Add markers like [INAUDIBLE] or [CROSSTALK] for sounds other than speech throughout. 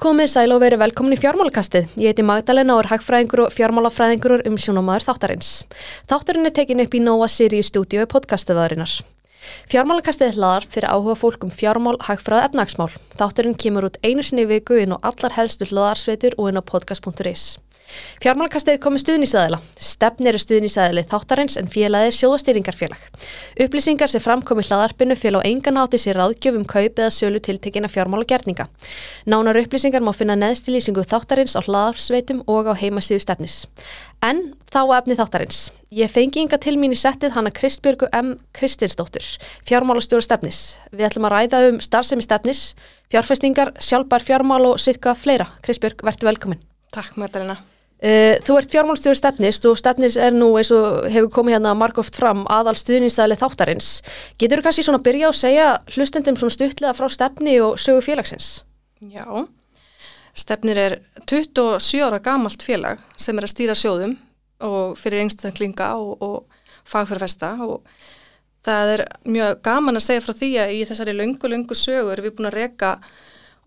Komið sæl og verið velkomin í fjármálakastið. Ég heiti Magdalena og er hagfræðingur og fjármálafræðingur um sjónamaður þáttarins. Þáttarinn er tekin upp í Nóa Sirius stúdíu podcastuðarinnar. Fjármálakastið hlaðar fyrir áhuga fólk um fjármál, hagfræð og efnagsmál. Þáttarinn kemur út einu sinni viku inn á allar helstu hlaðarsveitur og inn á podcast.is. Fjármálkastið komið stuðnísæðila. Stefn eru stuðnísæðili þáttarins en félagið er sjóðastýringarfélag. Upplýsingar sem framkomi hlaðarpinu félag á engan átti sér ráðgjöfum kaup eða sölu tiltekina fjármálagerninga. Nánar upplýsingar má finna neðst í lýsingu þáttarins á hlaðarsveitum og á heimasíðu stefnis. En þá efni þáttarins. Ég fengi ynga til mín í settið hana Kristbjörgu M. Kristinsdóttur, fjármálastjóra stefnis. Við ætlum að ræða um starfsemi stefnis, fjárfæstingar, sjálfbær fjármál og sitka fleira. Kristbjörg, verður velkomin. Takk Magdalena. Uh, þú ert fjármálstjóður stefnist og stefnis er nú eins og hefur komið hérna margóft fram aðal stuðninsæli þáttarins. Getur þú kannski svona að byrja að segja hlustendum svona stuttlega frá stefni og sögu félagsins? Já, stefnir er 27 ára gamalt félag sem er að stýra sjóðum og fyrir einstaklinga og, og fagfjárfesta og það er mjög gaman að segja frá því að í þessari lungu, lungu sögu erum við búin að reyka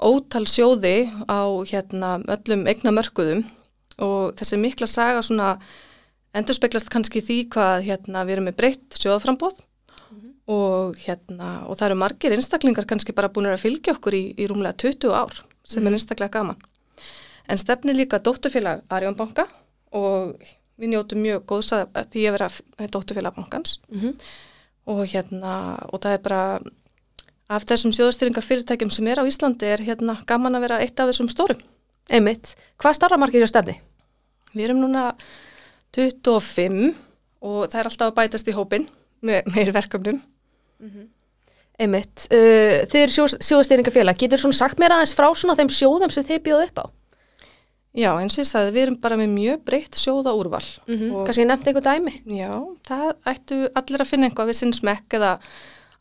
ótal sjóði á hérna, öllum eigna mörguðum og þessi mikla saga svona endur speglast kannski því hvað hérna, við erum með breytt sjóðaframbóð mm -hmm. og, hérna, og það eru margir einstaklingar kannski bara búin að fylgja okkur í, í rúmlega 20 ár sem mm -hmm. er mhm. einstaklega gaman. En stefni líka dótturfélag Arjónbanka og við njótu mjög góðsað að því að vera dótturfélag bankans mm -hmm. og, hérna, og það er bara af þessum sjóðastýringafyrirtækjum sem er á Íslandi er hérna gaman að vera eitt af þessum stórum. Einmitt. Hvað starra margir á stefni? Við erum núna 25 og það er alltaf að bætast í hópin með meiri verkefnum. Mm -hmm. Einmitt. Uh, þið eru sjó, sjóðastýringafélag. Getur svona sagt mér aðeins frá svona þeim sjóðum sem þið bjóðu upp á? Já, eins og ég sagði, við erum bara með mjög breytt sjóða úrval. Mm -hmm. Kanski nefndi einhver dæmi? Já, það ættu allir að finna einhvað við sinn smekk eða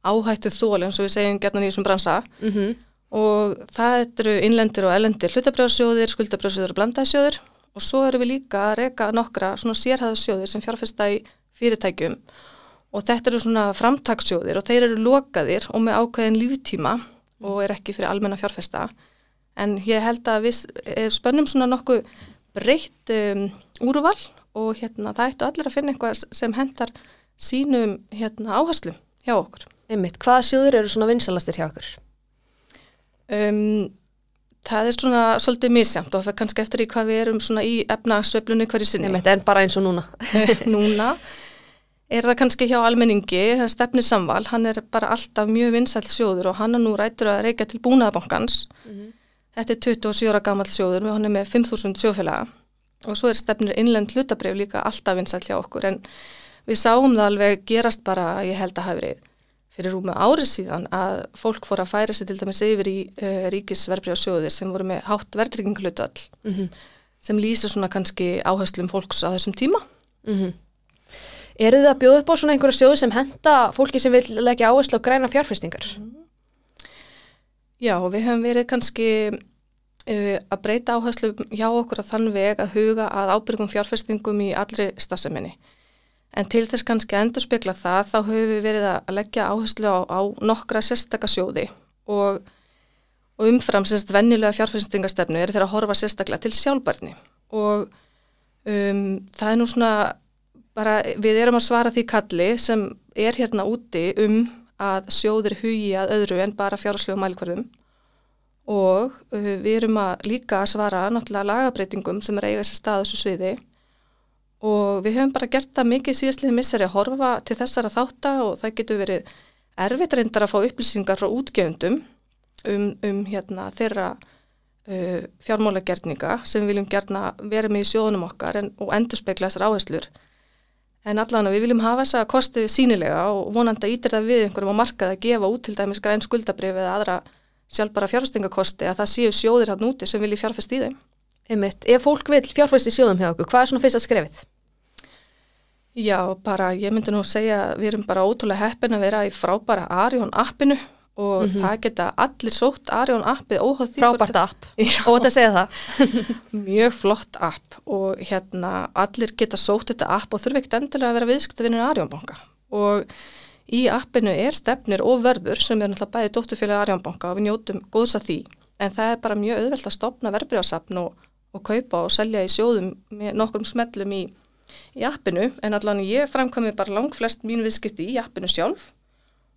áhættu þól eins og við segjum gerna nýjum sem bransa. Mhm. Mm og það eru innlendir og ellendir hlutabrjáðsjóðir, skuldabrjáðsjóðir og blandaðsjóðir og svo eru við líka að reyka nokkra svona sérhæðasjóðir sem fjárfesta í fyrirtækjum og þetta eru svona framtagsjóðir og þeir eru lokaðir og með ákveðin líftíma og er ekki fyrir almenna fjárfesta en ég held að við eh, spönnum svona nokkuð breytt um, úruval og hérna það ættu allir að finna eitthvað sem hendar sínum hérna áherslum hjá okkur. Einmitt, hvaða sjóður eru svona vinsalastir hjá okkur? Um, það er svona svolítið misjamt og það er kannski eftir í hvað við erum svona í efnagsveiflunni hverju sinni. Nei, þetta er bara eins og núna. [LAUGHS] núna er það kannski hjá almenningi, það stefnir samval, hann er bara alltaf mjög vinsælt sjóður og hann er nú rættur að reyka til búnaðabankans. Mm -hmm. Þetta er 27 ára gammal sjóður og hann er með 5.000 sjófélaga og svo er stefnir innlend hlutabrif líka alltaf vinsælt hjá okkur en við sáum það alveg gerast bara, ég held að hafi verið fyrir rúma árið síðan að fólk fór að færa sig til dæmis yfir í uh, ríkisverbreyðsjóðir sem voru með hátt verðrygginglutöll mm -hmm. sem lýsir svona kannski áherslum fólks á þessum tíma. Mm -hmm. Eru þið að bjóða upp á svona einhverju sjóði sem henda fólki sem vil leggja áherslu á græna fjárfestingar? Mm -hmm. Já, við höfum verið kannski uh, að breyta áherslu hjá okkur að þann veg að huga að ábyrgum fjárfestingum í allri stafseminni. En til þess kannski að endur spekla það þá höfum við verið að leggja áherslu á, á nokkra sérstakasjóði og, og umfram sérst vennilega fjárfæstingastefnu er þeirra að horfa sérstaklega til sjálfbarni og um, það er nú svona bara við erum að svara því kalli sem er hérna úti um að sjóðir hugi að öðru en bara fjárháslega mælkvarðum og uh, við erum að líka að svara náttúrulega lagabreitingum sem er eiga þessi stað þessu sviði og við höfum bara gert það mikið síðastlið missari að horfa til þessara þátta og það getur verið erfitt reyndar að fá upplýsingar frá útgjöndum um, um hérna, þeirra uh, fjármálagerninga sem við viljum gerna vera með í sjóðunum okkar en, og endur spekla þessar áherslur. En allan að við viljum hafa þessa kostið sínilega og vonandi að ítir það við einhverjum á markað að gefa út til dæmis græn skuldabrif eða aðra sjálfbara fjárfestingakosti að það séu sjóðir hann úti sem vilji fjárfest í þeim. Einmitt. Ef fólk vil fjárfæst í sjóðum hjá okkur, hvað er svona fyrst að skrefið? Já, bara ég myndi nú segja við erum bara ótrúlega heppin að vera í frábæra Arjón appinu og mm -hmm. það geta allir sótt Arjón appið óháð því. Frábært app [LAUGHS] og þetta segja það. [LAUGHS] Mjög flott app og hérna allir geta sótt þetta app og þurfi ekkert endilega að vera viðskiptavinnir Arjónbanka og í appinu er stefnir og verður sem er náttúrulega bæði dóttufélagi Arjónbanka og við njótum góðs að því en það er bara mjög auðvelt að stopna verbreyfarsapn og, og kaupa og selja í sjóðum með nokkrum smellum í, í appinu en allan ég framkvæmi bara lang flest mín viðskipti í appinu sjálf.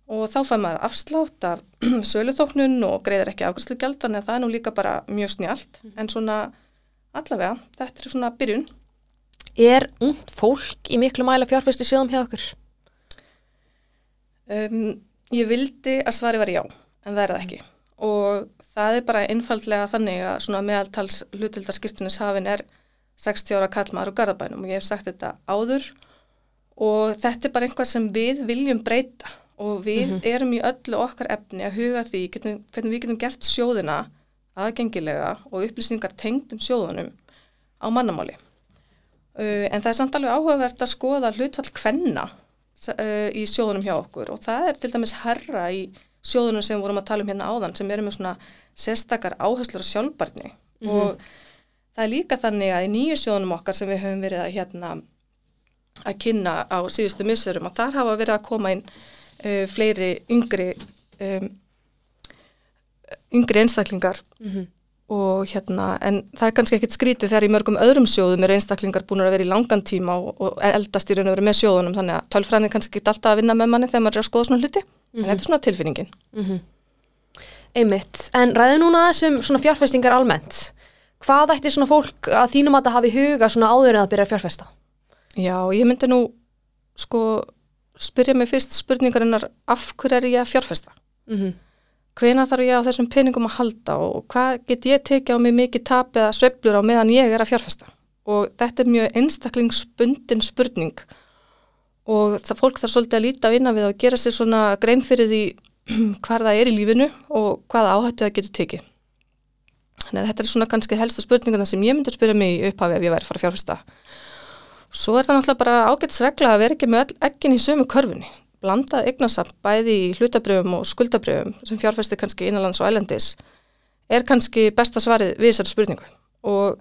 Og þá fær maður afslátt af [CLEARS THROAT] söluþóknun og greiðir ekki afgræslu gæld þannig að það er nú líka bara mjög snjált mm. en svona allavega, þetta er svona byrjun. Er ungt fólk í miklu mæla fjárfæstu sjóðum hjá okkur? Um, ég vildi að svari var já, en það er það ekki og það er bara einfallega þannig að svona meðaltals hlutildarskirtuninshafin er 60 ára kallmaður og garðabænum og ég hef sagt þetta áður. Og þetta er bara einhvað sem við viljum breyta. Og við mm -hmm. erum í öllu okkar efni að huga því getum, hvernig við getum gert sjóðina aðgengilega og upplýsingar tengd um sjóðunum á mannamáli. Uh, en það er samt alveg áhugavert að skoða hlutfall kvenna uh, í sjóðunum hjá okkur. Og það er til dæmis herra í sjóðunum sem vorum að tala um hérna áðan sem eru með svona sérstakar áherslur og sjálfbarni mm -hmm. og það er líka þannig að í nýju sjóðunum okkar sem við höfum verið að hérna að kynna á síðustu missurum og þar hafa verið að koma inn uh, fleiri yngri um, yngri einstaklingar mm -hmm. og hérna en það er kannski ekkit skrítið þegar í mörgum öðrum sjóðum eru einstaklingar búin að vera í langan tíma og, og eldast í raun og veru með sjóðunum þannig að tölfræðin er kannski ekki alltaf að vinna með manni þegar maður er að skoða svona hluti mm -hmm. en þetta er svona tilfinningin mm -hmm. Einmitt, en ræði núna þessum svona fjárfestingar almennt hvað ætti svona fólk að þínum að það hafi huga svona áður en að byrja að fjárfesta? Já, ég myndi nú sko spyrja mig fyrst spurningarinnar af hverju er ég að fjárfesta? Mm -hmm. Hvena þarf ég á þessum peningum að halda og hvað get ég tekið á mig mikið tap eða sveplur á meðan ég er að fjárfesta? Og þetta er mjög einstaklingsbundin spurning og það fólk þarf svolítið að líta á innan við og gera sér svona grein fyrir því [CLEARS THROAT] hvað það er í lífinu og hvaða áhættu það getur tekið. Þannig að þetta er svona kannski helsta spurninguna sem ég myndi að spyrja mig upphafi ef ég væri að fara að fjárfesta. Svo er það náttúrulega bara ágætsregla að vera ekki með ekkin í sömu körfunni. Blandað eignasamt bæði í hlutabrjöfum og skuldabrjöfum sem fjárfesti kannski innanlands og ælendis er kannski besta svarið við þessari spurningu og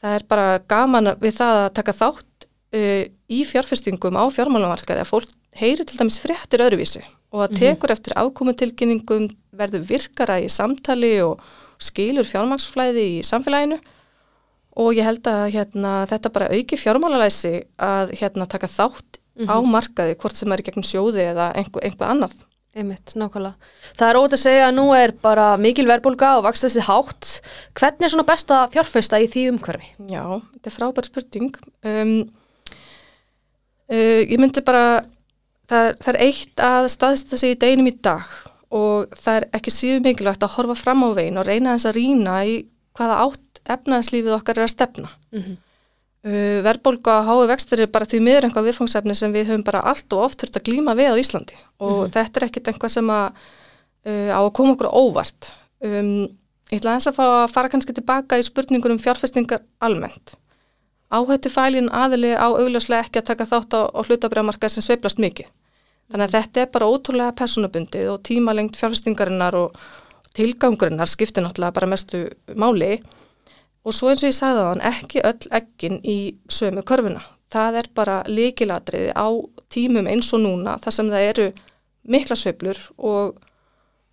það er bara gaman við það að taka þátt uh, í fjárfestingum á fjármálumarkaði að fólk heyri til dæmis fréttir öðruvísi og að mhm. tekur mm -hmm. eftir ákomutilkynningum verður virkara í samtali og skilur fjármaksflæði í samfélaginu og ég held að hérna, þetta bara auki fjármálalæsi að hérna, taka þátt mm -hmm. á mhm. markaði hvort sem er gegn sjóði eða einhver, einhver annað. Einmitt, nákvæmlega. Það er ótaf að segja að nú er bara mikil verðbólga og vakst þessi hátt. Hvernig er svona besta fjárfesta í því umhverfi? Já, þetta er frábær spurning. Um, Uh, ég myndi bara, það, það er eitt að staðsta sig í deginum í dag og það er ekki síðu mikilvægt að horfa fram á veginn og reyna þess að rína í hvaða átt efnaðslífið okkar er að stefna. Mm -hmm. uh, Verðbólka og hái vextir er bara því miður einhvað viðfangsefni sem við höfum bara allt og oft þurft að glíma við á Íslandi og mm -hmm. þetta er ekkit einhvað sem að, uh, á að koma okkur óvart. Um, ég ætla að þess að fá að fara kannski tilbaka í spurningur um fjárfestingar almennt áhættu fælin aðili á augljóslega ekki að taka þátt á, á hlutabriðamarkað sem sveiplast mikið. Þannig að þetta er bara ótrúlega personabundið og tímalengt fjárfestingarinnar og tilgangurinnar skiptir náttúrulega bara mestu máli og svo eins og ég sagði á hann ekki öll ekkin í sömu körfuna. Það er bara líkilatriði á tímum eins og núna þar sem það eru mikla sveiplur og,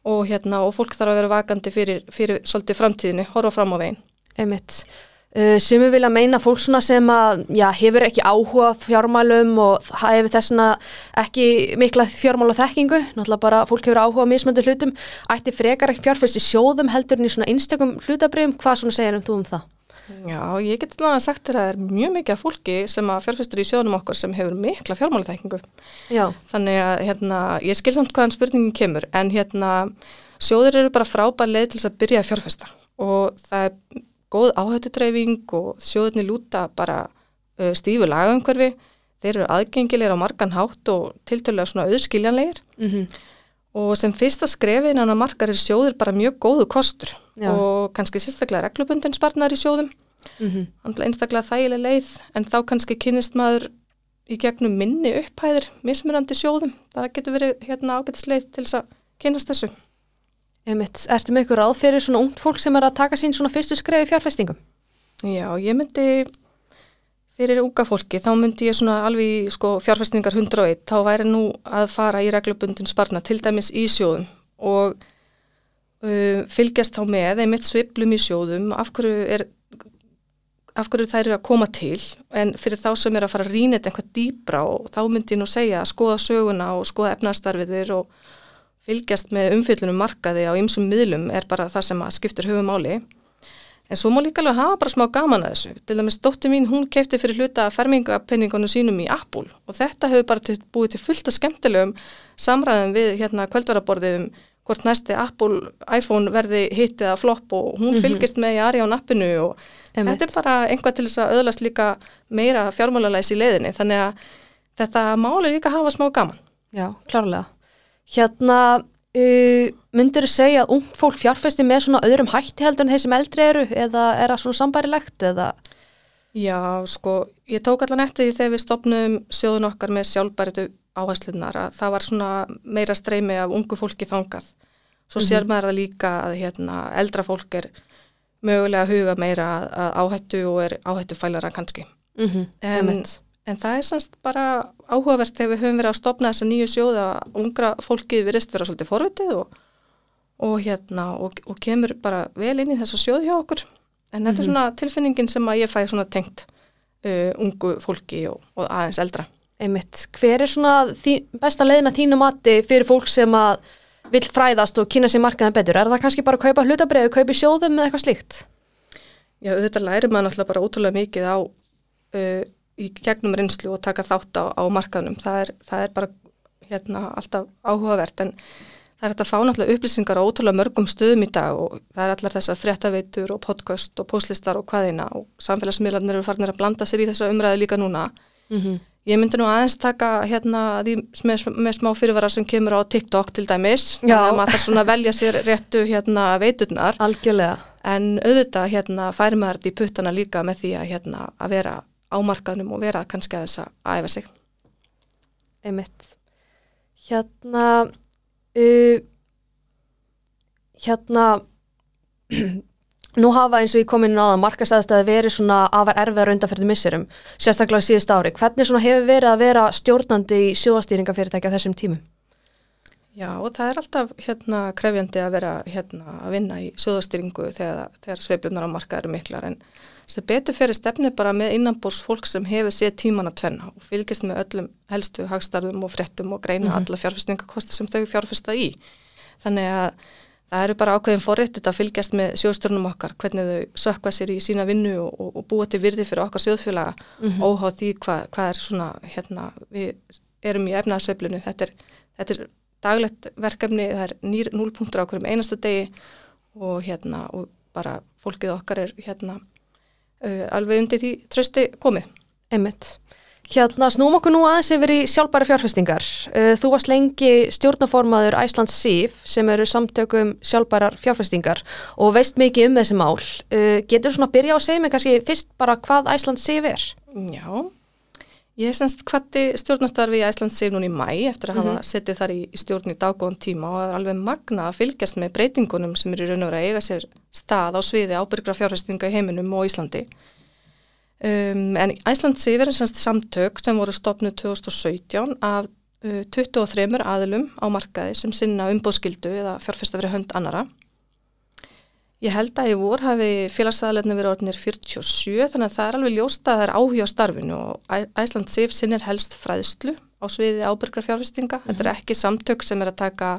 og, hérna, og fólk þarf að vera vakandi fyrir, fyrir svolítið framtíðinni, horfa fram á veginn. Emitt. Uh, sem við vilja meina fólk sem að, já, hefur ekki áhuga fjármálum og hefur þessna ekki mikla fjármála þekkingu, náttúrulega bara fólk hefur áhuga mismöndu hlutum, ætti frekar ekki fjárfæst í sjóðum heldur en í svona einstakum hlutabrifum, hvað svona segir um þú um það? Já, ég get alveg að sagt þér að það er mjög mikið af fólki sem að fjárfæstur í sjóðunum okkur sem hefur mikla fjármála þekkingu. Já. Þannig að, hérna, ég skil samt hvaðan spurningin kemur, en hérna, sjóður eru bara frábær leið til þess að byrja að fjárfæsta og það er góð áhættudreifing og sjóðunni lúta bara uh, stífu lagangverfi, þeir eru aðgengilegir á margan hátt og tiltölulega svona auðskiljanlegir mm -hmm. og sem fyrsta skrefin á margar er sjóður bara mjög góðu kostur Já. og kannski sérstaklega reglubundin sparnar í sjóðum, mm -hmm. einstaklega þægileg leið en þá kannski kynist maður í gegnum minni upphæðir mismunandi sjóðum, það getur verið hérna ágætisleið til þess að kynast þessu. Einmitt, ertu með ykkur ráð fyrir svona ungt fólk sem er að taka sín svona fyrstu skrefi fjárfestingum? Já, ég myndi fyrir unga fólki, þá myndi ég svona alveg sko fjárfestingar 101, þá væri nú að fara í reglubundin sparna til dæmis í sjóðum og uh, fylgjast þá með einmitt sviplum í sjóðum, af hverju er af hverju þær eru að koma til en fyrir þá sem er að fara að rýna þetta einhvað dýbra og þá myndi ég nú segja að skoða söguna og skoða efnastarfiðir og fylgjast með umfyllunum markaði á ymsum miðlum er bara það sem að skiptur höfumáli en svo má líka alveg hafa bara smá gaman að þessu til dæmis dótti mín hún kefti fyrir hluta fermingapenningunum sínum í Apple og þetta hefur bara búið til fullt af skemmtilegum samræðum við hérna kvöldvaraborðið um hvort næsti Apple iPhone verði hittið að flopp og hún -hmm. fylgist með í Arján appinu og Emitt. þetta er bara einhvað til þess að öðlast líka meira fjármálalæs í leiðinni þannig að þetta máli líka hafa smá gaman. Já, klárlega. Hérna, uh, myndir þú segja að ung fólk fjárfæsti með svona öðrum hætti heldur en þeir sem eldri eru eða er það svona sambærilegt eða? Já, sko, ég tók allan eftir því þegar við stopnum sjóðun okkar með sjálfbæritu áherslunar að það var svona meira streymi af ungu fólki þangað. Svo sér mm -hmm. maður það líka að hérna, eldra fólk er mögulega að huga meira að áhættu og er áhættu fælara kannski. Mm -hmm. en, en það er semst bara áhugavert þegar við höfum verið að stopna þessa nýju sjóð að ungra fólki virðist vera svolítið forvitið og, og, hérna, og, og kemur bara vel inn í þessa sjóð hjá okkur. En mm -hmm. þetta er mhm. svona tilfinningin sem að ég fæ svona tengt uh, ungu fólki og aðeins eldra. Einmitt. Hver er svona þí, besta leiðina þínu mati fyrir fólk sem að vil fræðast og kynna sér markaðin betur? Er það kannski bara að kaupa hlutabriðu, kaupa sjóðum eða eitthvað slíkt? Já, auðvitað læri maður náttúrulega bara ótrúlega mikið á uh, í gegnum reynslu og taka þátt á, á markaðnum. Það er, það er bara hérna, alltaf áhugavert en það er að fá náttúrulega upplýsingar á ótrúlega mörgum stöðum í dag og það er allar þessar fréttaveitur og podcast og postlistar og hvaðina og samfélagsmiðlarnir eru farinir að blanda sér í þessa umræðu líka núna. Mm -hmm. Ég myndi nú aðeins taka hérna því með, með smá fyrirvara sem kemur á TikTok til dæmis, þannig að maður það svona velja sér réttu hérna veiturnar. Algjörlega. En auðvitað hérna færi maður þetta í puttana líka með því að hérna að vera ámarkaðnum og vera kannski að þess að æfa sig. Einmitt. Hérna, uh, hérna, [CLEARS THROAT] Nú hafa eins og ég kom inn á það markastæðistæði verið svona afar erfiðar undanferði missurum, sérstaklega síðust ári. Hvernig hefur verið að vera stjórnandi í sjóastýringafyrirtækja þessum tímum? Já og það er alltaf hérna krefjandi að vera hérna að vinna í sjóðastýringu þegar, þegar sveiflunar á marka eru miklar en sem betur fyrir stefni bara með innanbúrs fólk sem hefur séð tíman að tvenna og fylgist með öllum helstu hagstarðum og frettum og greina mm -hmm. alla fjárfestingakosti sem þau fjárfesta í. Þannig að það eru bara ákveðin forréttið að fylgjast með sjóðstörnum okkar, hvernig þau sökva sér í sína vinnu og, og, og búa til virði fyrir okkar sjóðfjöla mm -hmm. óháð því hvað hva er svona, hérna, við erum í efnaðsveiflunu, þetta er, þetta er daglegt verkefni, það er nýr núlpunktur á hverjum einasta degi og hérna, og bara fólkið okkar er hérna uh, alveg undir því trösti komið. Emmett. Hérna snúm okkur nú aðeins yfir í sjálfbæra fjárfestingar. Uh, þú varst lengi stjórnaformaður Æslands SIF sem eru samtökum sjálfbærar fjárfestingar og veist mikið um þessi mál. Uh, getur þú svona að byrja á að segja mig kannski fyrst bara hvað Æslands SIF er? Já, ég semst hvati stjórnastarfi í Æslands SIF núna í mæ eftir að mm -hmm. hafa settið þar í, í stjórn í daggóðan tíma og það er alveg magna að fylgjast með breytingunum sem eru í raun og vera að eiga sér stað á sviði ábyrgra fjárfestinga í heiminum og Íslandi. Um, en Æsland Sifir er samtök sem voru stopnud 2017 af uh, 23 aðilum á markaði sem sinna umbóðskildu eða fjárfesta verið hönd annara. Ég held að í vor hafi félagsæðalegni verið orðinir 47 þannig að það er alveg ljósta að það er áhuga á starfinu og Æsland Sif sinnir helst fræðslu á sviði ábyrgra fjárfestinga. Mm -hmm. Þetta er ekki samtök sem er að taka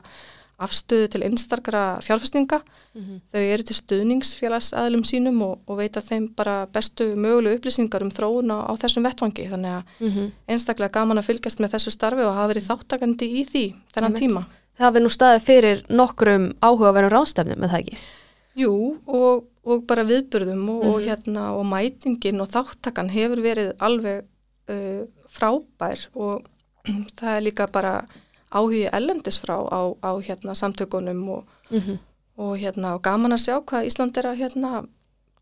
afstöðu til einstakra fjárfæstinga. Mm -hmm. Þau eru til stuðningsfélagsaðlum sínum og, og veita þeim bara bestu mögulegu upplýsingar um þróuna á þessum vettvangi. Þannig að mm -hmm. einstaklega gaman að fylgjast með þessu starfi og hafa verið þáttakandi í því þennan tíma. Það hafi nú staðið fyrir nokkrum áhugaverðum rástefnum, með það ekki? Jú, og, og bara viðburðum og, mm og, hérna, og mætingin og þáttakan hefur verið alveg uh, frábær og [CLEARS THROAT] það er líka bara áhugi ellendis frá á, á hérna, samtökunum og, mm -hmm. og, hérna, og gaman að sjá hvað Ísland er að hérna,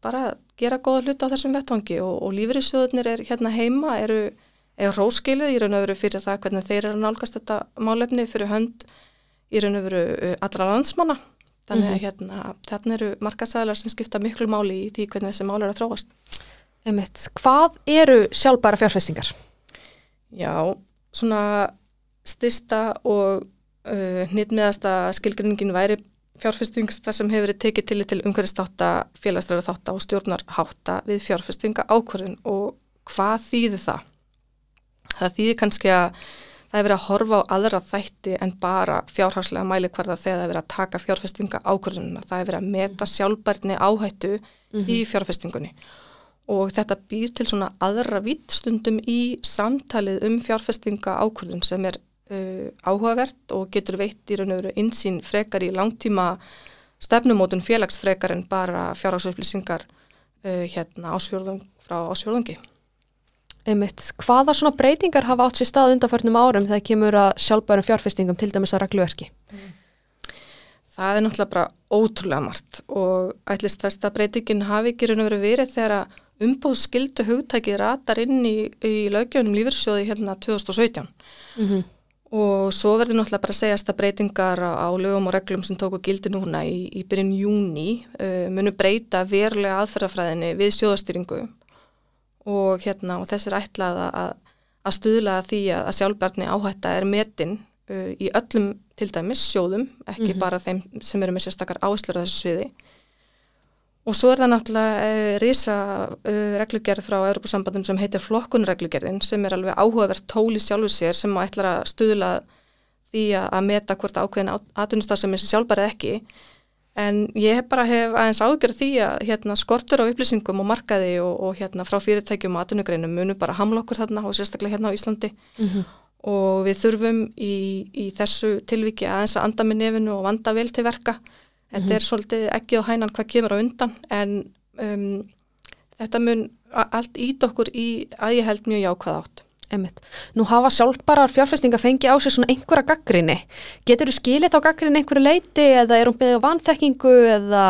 bara gera góða hluta á þessum vettvangi og, og lífriðsjóðunir er hérna heima eru, eru róskilið í raun og veru fyrir það hvernig þeir eru nálgast þetta málefni fyrir hönd í raun og veru allra landsmanna þannig að -hmm. hérna þarna eru markasæðlar sem skipta miklu máli í því hvernig þessi mál eru að þróast Emitt, Hvað eru sjálfbæra fjárfestingar? Já, svona styrsta og uh, hnitmiðasta skilgrinningin væri fjárfesting þar sem hefur verið tekið til til umhverfistáta, félagsræða þáta og stjórnarháta við fjárfestinga ákvörðun og hvað þýðir það? Það þýðir kannski að það er verið að horfa á aðra þætti en bara fjárhagslega mælikvarða þegar það er verið að taka fjárfestinga ákvörðununa. Það er verið að meta sjálfbærni áhættu mm -hmm. í fjárfestingunni og þetta býr til svona aðra vittstundum í samtalið um fjárfestinga ákvörðun sem er uh, áhugavert og getur veitt í raun og veru insýn frekar í langtíma stefnumótun félagsfrekar en bara fjárhagsupplýsingar uh, hérna ásfjörðung frá ásfjörðungi. Einmitt. Hvaða svona breytingar hafa átt sér stað undanförnum árum þegar kemur að sjálfbærum fjárfestingum til dæmis að regluverki? Mm. Það er náttúrulega bara ótrúlega margt og ætlist þess að breytingin hafi ekki raun og verið verið þegar að umbóðskildu hugtækið ratar inn í, í lögjöfnum lífyrsjóði hérna 2017 mm -hmm. og svo verður náttúrulega bara að segjast að breytingar á, á lögum og reglum sem tóku gildi núna í, í byrjun júni uh, munu breyta verulega aðferðafræðinni við sjóðastýringu og, hérna, og þess er ætlað að, að stuðla því að, að sjálfbarni áhætta er metin uh, í öllum til dæmis sjóðum, ekki mm -hmm. bara þeim sem eru með sérstakar áslur þessu sviði. Og svo er það náttúrulega uh, risa uh, reglugerð frá Europasambandum sem heitir flokkunreglugerðin sem er alveg áhugavert tóli sjálfu sér sem ætlar að stuðla því að, meta hvort ákveðin aðunistaf sem er sjálfbarið ekki En ég hef bara hef aðeins ágjörð því að hérna, skortur á upplýsingum og markaði og, og hérna, frá fyrirtækjum og atvinnugreinum munum bara hamla okkur þarna og sérstaklega hérna á Íslandi mm -hmm. og við þurfum í, í þessu tilviki aðeins að anda með nefinu og vanda vel til verka. Þetta mm -hmm. er svolítið ekki á hænan hvað kemur á undan en um, þetta mun allt ít okkur í að ég held mjög jákvæð átt. Einmitt. Nú hafa sjálfbarar fjárfestinga fengi á sig svona einhverja gaggrinni. Getur þú skilið þá gaggrinni einhverju leiti eða er hún beðið á vanþekkingu eða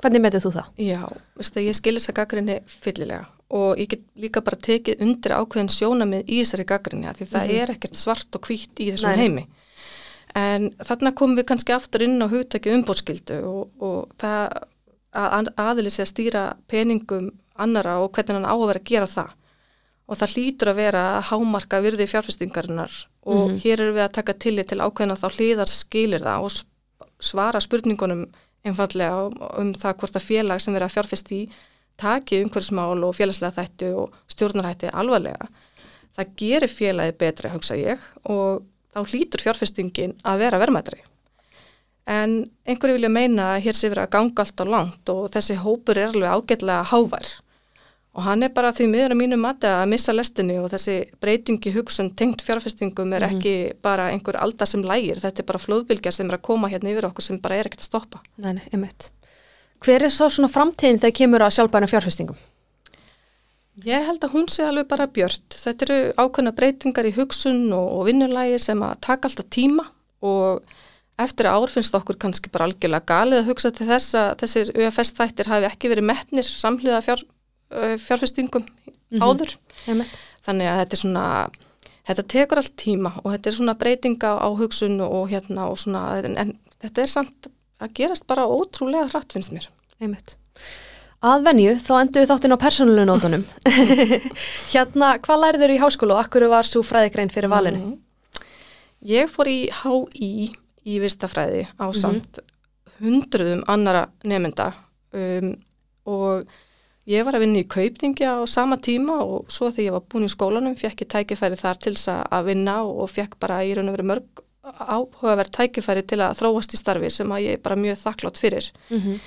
hvernig metið þú það? Já, veistu, ég skilir þessa gaggrinni fyllilega og ég get líka bara tekið undir ákveðin sjónamið í þessari gaggrinni því það mm -hmm. er ekkert svart og hvitt í þessum Nei. heimi. En þarna komum við kannski aftur inn á hugtæki umbótskildu og, og það að aðlið sé að stýra peningum annara og hvernig hann á að vera að gera það og það hlýtur að vera að hámarka virði fjárfestingarinnar og mm -hmm. hér eru við að taka tillit til ákveðina þá hlýðar skilir það og svara spurningunum einfallega um það hvort að félag sem verið að fjárfesti í taki umhverfsmál og félagslega þættu og stjórnarhætti alvarlega. Það gerir félagi betri, hugsa ég, og þá hlýtur fjárfestingin að vera vermaðri. En einhverju vilja meina að hér sé verið að ganga allt á langt og þessi hópur er alveg ágætlega hávær og hann er bara því miður að mínu mati að missa lestinni og þessi breytingi hugsun tengt fjárfestingum er mm -hmm. ekki bara einhver alda sem lægir, þetta er bara flóðbylgja sem er að koma hérna yfir okkur sem bara er ekkert að stoppa. Nei, nei, einmitt. Hver er svo svona framtíðin þegar kemur að sjálfbæna fjárfestingum? Ég held að hún sé alveg bara björt. Þetta eru ákveðna breytingar í hugsun og, og vinnulægi sem að taka alltaf tíma og eftir ár finnst okkur kannski bara algjörlega galið að hugsa til þess að þessir UFS þættir hafi ekki verið metnir samhliða fjár, fjárfestingum mm -hmm. áður Jæmi. þannig að þetta er svona þetta tekur allt tíma og þetta er svona breytinga á hugsun og hérna og svona en, en þetta er samt að gerast bara ótrúlega hratt finnst mér Einmitt. Að venju þá endur við þáttinn á persónulegum nótunum [LAUGHS] hérna hvað læriður í háskólu og akkur var svo fræðigrein fyrir valinu? Mm -hmm. Ég fór í HÍ í vistafræði á samt mm -hmm. hundruðum annara nefnda um, og Ég var að vinna í kaupningi á sama tíma og svo þegar ég var búin í skólanum fekk ég tækifæri þar til að vinna og fekk bara í raun og veru mörg áhugaverð tækifæri til að þróast í starfi sem að ég er bara mjög þakklátt fyrir. Mm -hmm.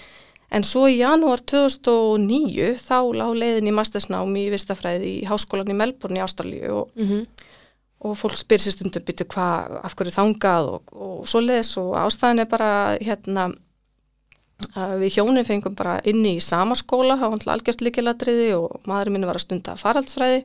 En svo í janúar 2009 þá lág leiðin í mastersnám í vistafræði í háskólan í Melbourne í Ástralju og, mm -hmm. og fólk spyr sér stundum byttu hvað, af hverju þangað og, og svo leiðis og ástæðin er bara hérna við hjónin fengum bara inni í sama skóla, það var alltaf algjört líkilatriði og maðurinn mín var að stunda faraldsfræði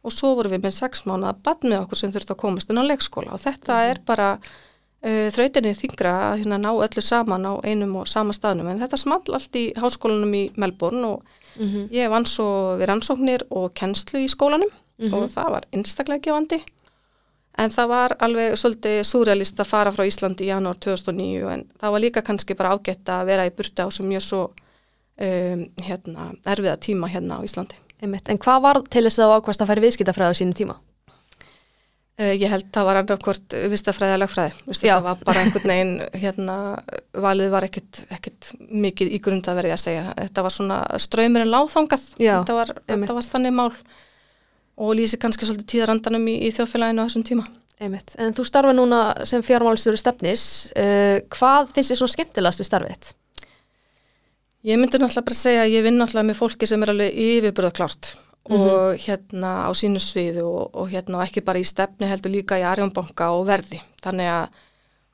og svo vorum við með sex mánu að bann með okkur sem þurfti að komast inn á leikskóla og þetta mm. er bara uh, þrautinni þingra að hérna ná öllu saman á einum og sama staðnum en þetta small allt í háskólanum í Melbourne og mm -hmm. ég vann svo við rannsóknir og kennslu í skólanum mm -hmm. og það var einstaklega gefandi En það var alveg svolítið surrealist að fara frá Íslandi í janúar 2009 en það var líka kannski bara ágætt að vera í burti á sem mjög svo um, hérna, erfiða tíma hérna á Íslandi. Einmitt. En hvað var til þess að ákvæmst að færi viðskiptafræðu sínum tíma? Uh, ég held það var annarkvort vistafræði að lagfræði. Það var bara einhvern veginn, hérna, valið var ekkit mikið í grund að verið að segja. Þetta var svona ströymurinn láþangað. Já, þetta var, þetta var þannig mál og lýsi kannski svolítið tíðarandanum í, í þjóðfélaginu á þessum tíma. Einmitt. En þú starfa núna sem fjármálistjóri stefnis. Uh, hvað finnst þið svona skemmtilegast við starfið? Ég myndi náttúrulega bara segja að ég vinn náttúrulega með fólki sem er alveg yfirbyrðaklárt og hérna á sínu sviðu og, og hérna ekki bara í stefni heldur líka í Arjónbanka og verði. Þannig að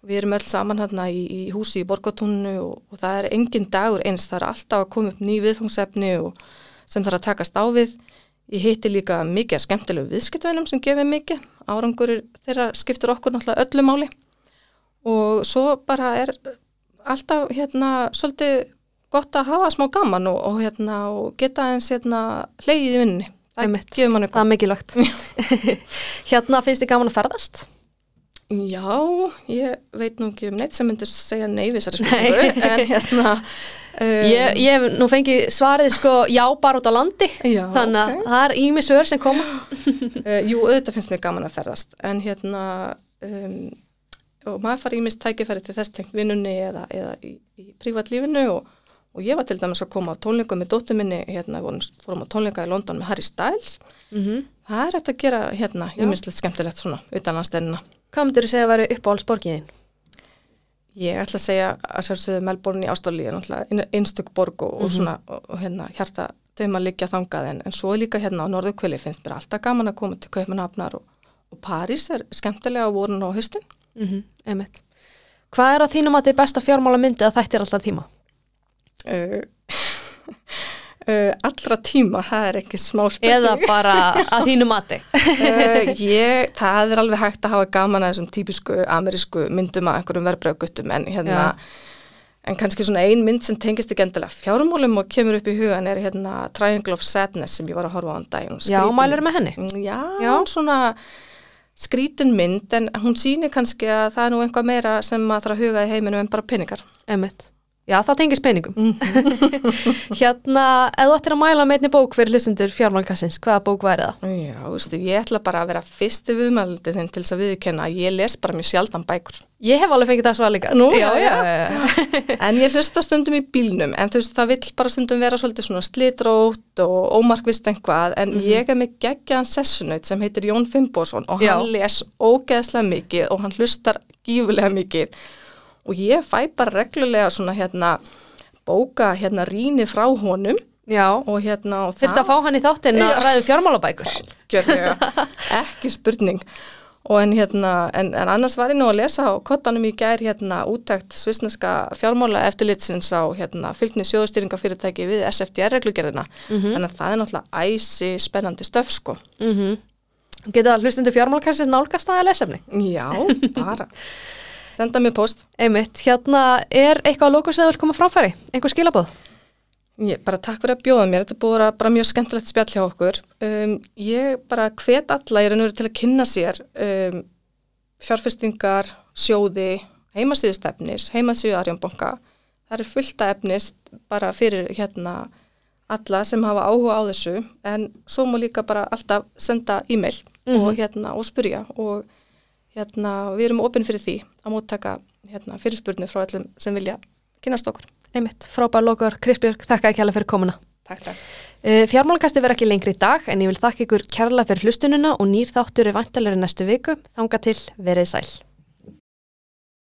við erum öll saman hérna í, í húsi í Borgatúnu og, og það er engin dagur eins, það er alltaf að koma upp ný viðfangsefni sem þarf að takast á við. Ég hitti líka mikið skemmtilegu viðskiptvinum sem gefið mikið, árangur þeirra skiptur okkur náttúrulega öllu máli og svo bara er alltaf hérna svolítið gott að hafa smá gaman og, og, hérna, og geta eins hérna, hleyið í vinninni. Það Það er mikilvægt. [LAUGHS] hérna finnst þið gaman að ferðast? Já, ég veit nú ekki um neitt sem myndir segja spurningu, en hérna... [LAUGHS] Um, Ég, ég hef nú fengið svarið sko já bara út á landi. Já, Þannig að ok. það er ími svör sem koma. Uh, [GASPS] jú, auðvitað finnst mér gaman að ferðast, en hérna, um, og maður fari ímist tækifæri til þess tengt vinnunni eða, eða í, í prívatlífinu og, og ég var til dæmis að koma á tónleikum með dóttur minni, hérna, vorum, fórum á tónleika í London með Harry Styles. Mm Það er hægt að gera, hérna, ímislegt skemmtilegt svona, utan að stennina. Hvað myndir þú segja að vera uppáhaldsborgiðin? Ég ætla að segja að sjálfsögðu Melbourne í Ástralíu, náttúrulega einstök borg og, og svona, og, hérna, hjarta döma liggja þangað, en, en svo líka hérna á Norðurkvöli finnst mér alltaf gaman að koma til Kaupmannhafnar og, og París er skemmtilega á vorun og haustin. Mm -hmm. Hvað er að þínum að þið besta fjármála myndi að þættir alltaf tíma? uh, [LAUGHS] [LAUGHS] uh, allra tíma, það er ekki smá spurning. Eða bara að þínu mati? uh, ég, það er alveg hægt að hafa gaman að þessum típisku amerísku myndum að einhverjum verbreyðguttum en hérna Já. en kannski svona ein mynd sem tengist ekki endilega fjármálum og kemur upp í hugan er hérna Triangle of Sadness sem ég var að horfa á hann daginn Já, mælur með henni? Mm, Já, Já. svona skrítin mynd en hún sýnir kannski að það er nú einhvað meira sem maður þarf að huga í heiminum en bara peningar. Einmitt. Já, það tengis peningum. [LAUGHS] hérna, ef þú ættir að mæla með einni bók fyrir hlustendur fjármálkassins, hvaða bók væri það? Já, veistu, ég ætla bara að vera fyrsti viðmældið þinn til þess að viðkenna að ég les bara mjög sjaldan bækur. Ég hef alveg fengið það svar líka. Nú, já, já, já, já. En ég hlusta stundum í bílnum, en þú veist, það vill bara stundum vera svolítið svona slitrótt og ómarkvist einhvað, en ég er með geggjaðan sessunaut sem heitir Jón Fimboðsson og hann les ógeðslega mikið og hann hlustar gífulega mikið og ég fæ bara reglulega svona hérna bóka hérna rýni frá honum. Já, og hérna og þurfti að fá hann í þáttinn að ræðu fjármálabækur. gjörlega, [LAUGHS] ekki spurning. Og en hérna, en, en annars var ég nú að lesa á kottanum í gær hérna úttækt svisneska fjármála eftirlitsins á hérna fylgni sjóðstýringafyrirtæki við SFDR-reglugerðina þannig að það er náttúrulega æsi spennandi stöf sko. Mm Geta hlustendur fjármálkassins nálgast það að lesefni? Já, bara [LAUGHS] senda mér post. Einmitt, hérna er eitthvað að lókus eða vil koma fráfæri? Einhver skilabóð? Ég, bara takk fyrir að bjóða mér, þetta búið að bara mjög skemmtilegt spjall hjá okkur. Um, ég bara hvet alla í raun og veru til að kynna sér um, fjárfestingar, sjóði, heimasíðu stefnis, heimasíðu Arjónbanka. Það er fullta efnis bara fyrir hérna alla sem hafa áhuga á þessu en svo má líka bara alltaf senda e-mail og hérna og spurja og hérna við erum opinn fyrir því að móttaka hérna fyrirspurni frá öllum sem vilja kynast okkur. Einmitt, frábær lókar, Krisbjörg, þakka ekki alveg fyrir komuna. Takk, takk. Uh, Fjármálkasti verður ekki lengri í dag en ég vil þakka ykkur kærlega fyrir hlustununa og nýr þáttur er vantalegri næstu viku. Þanga til, verið sæl.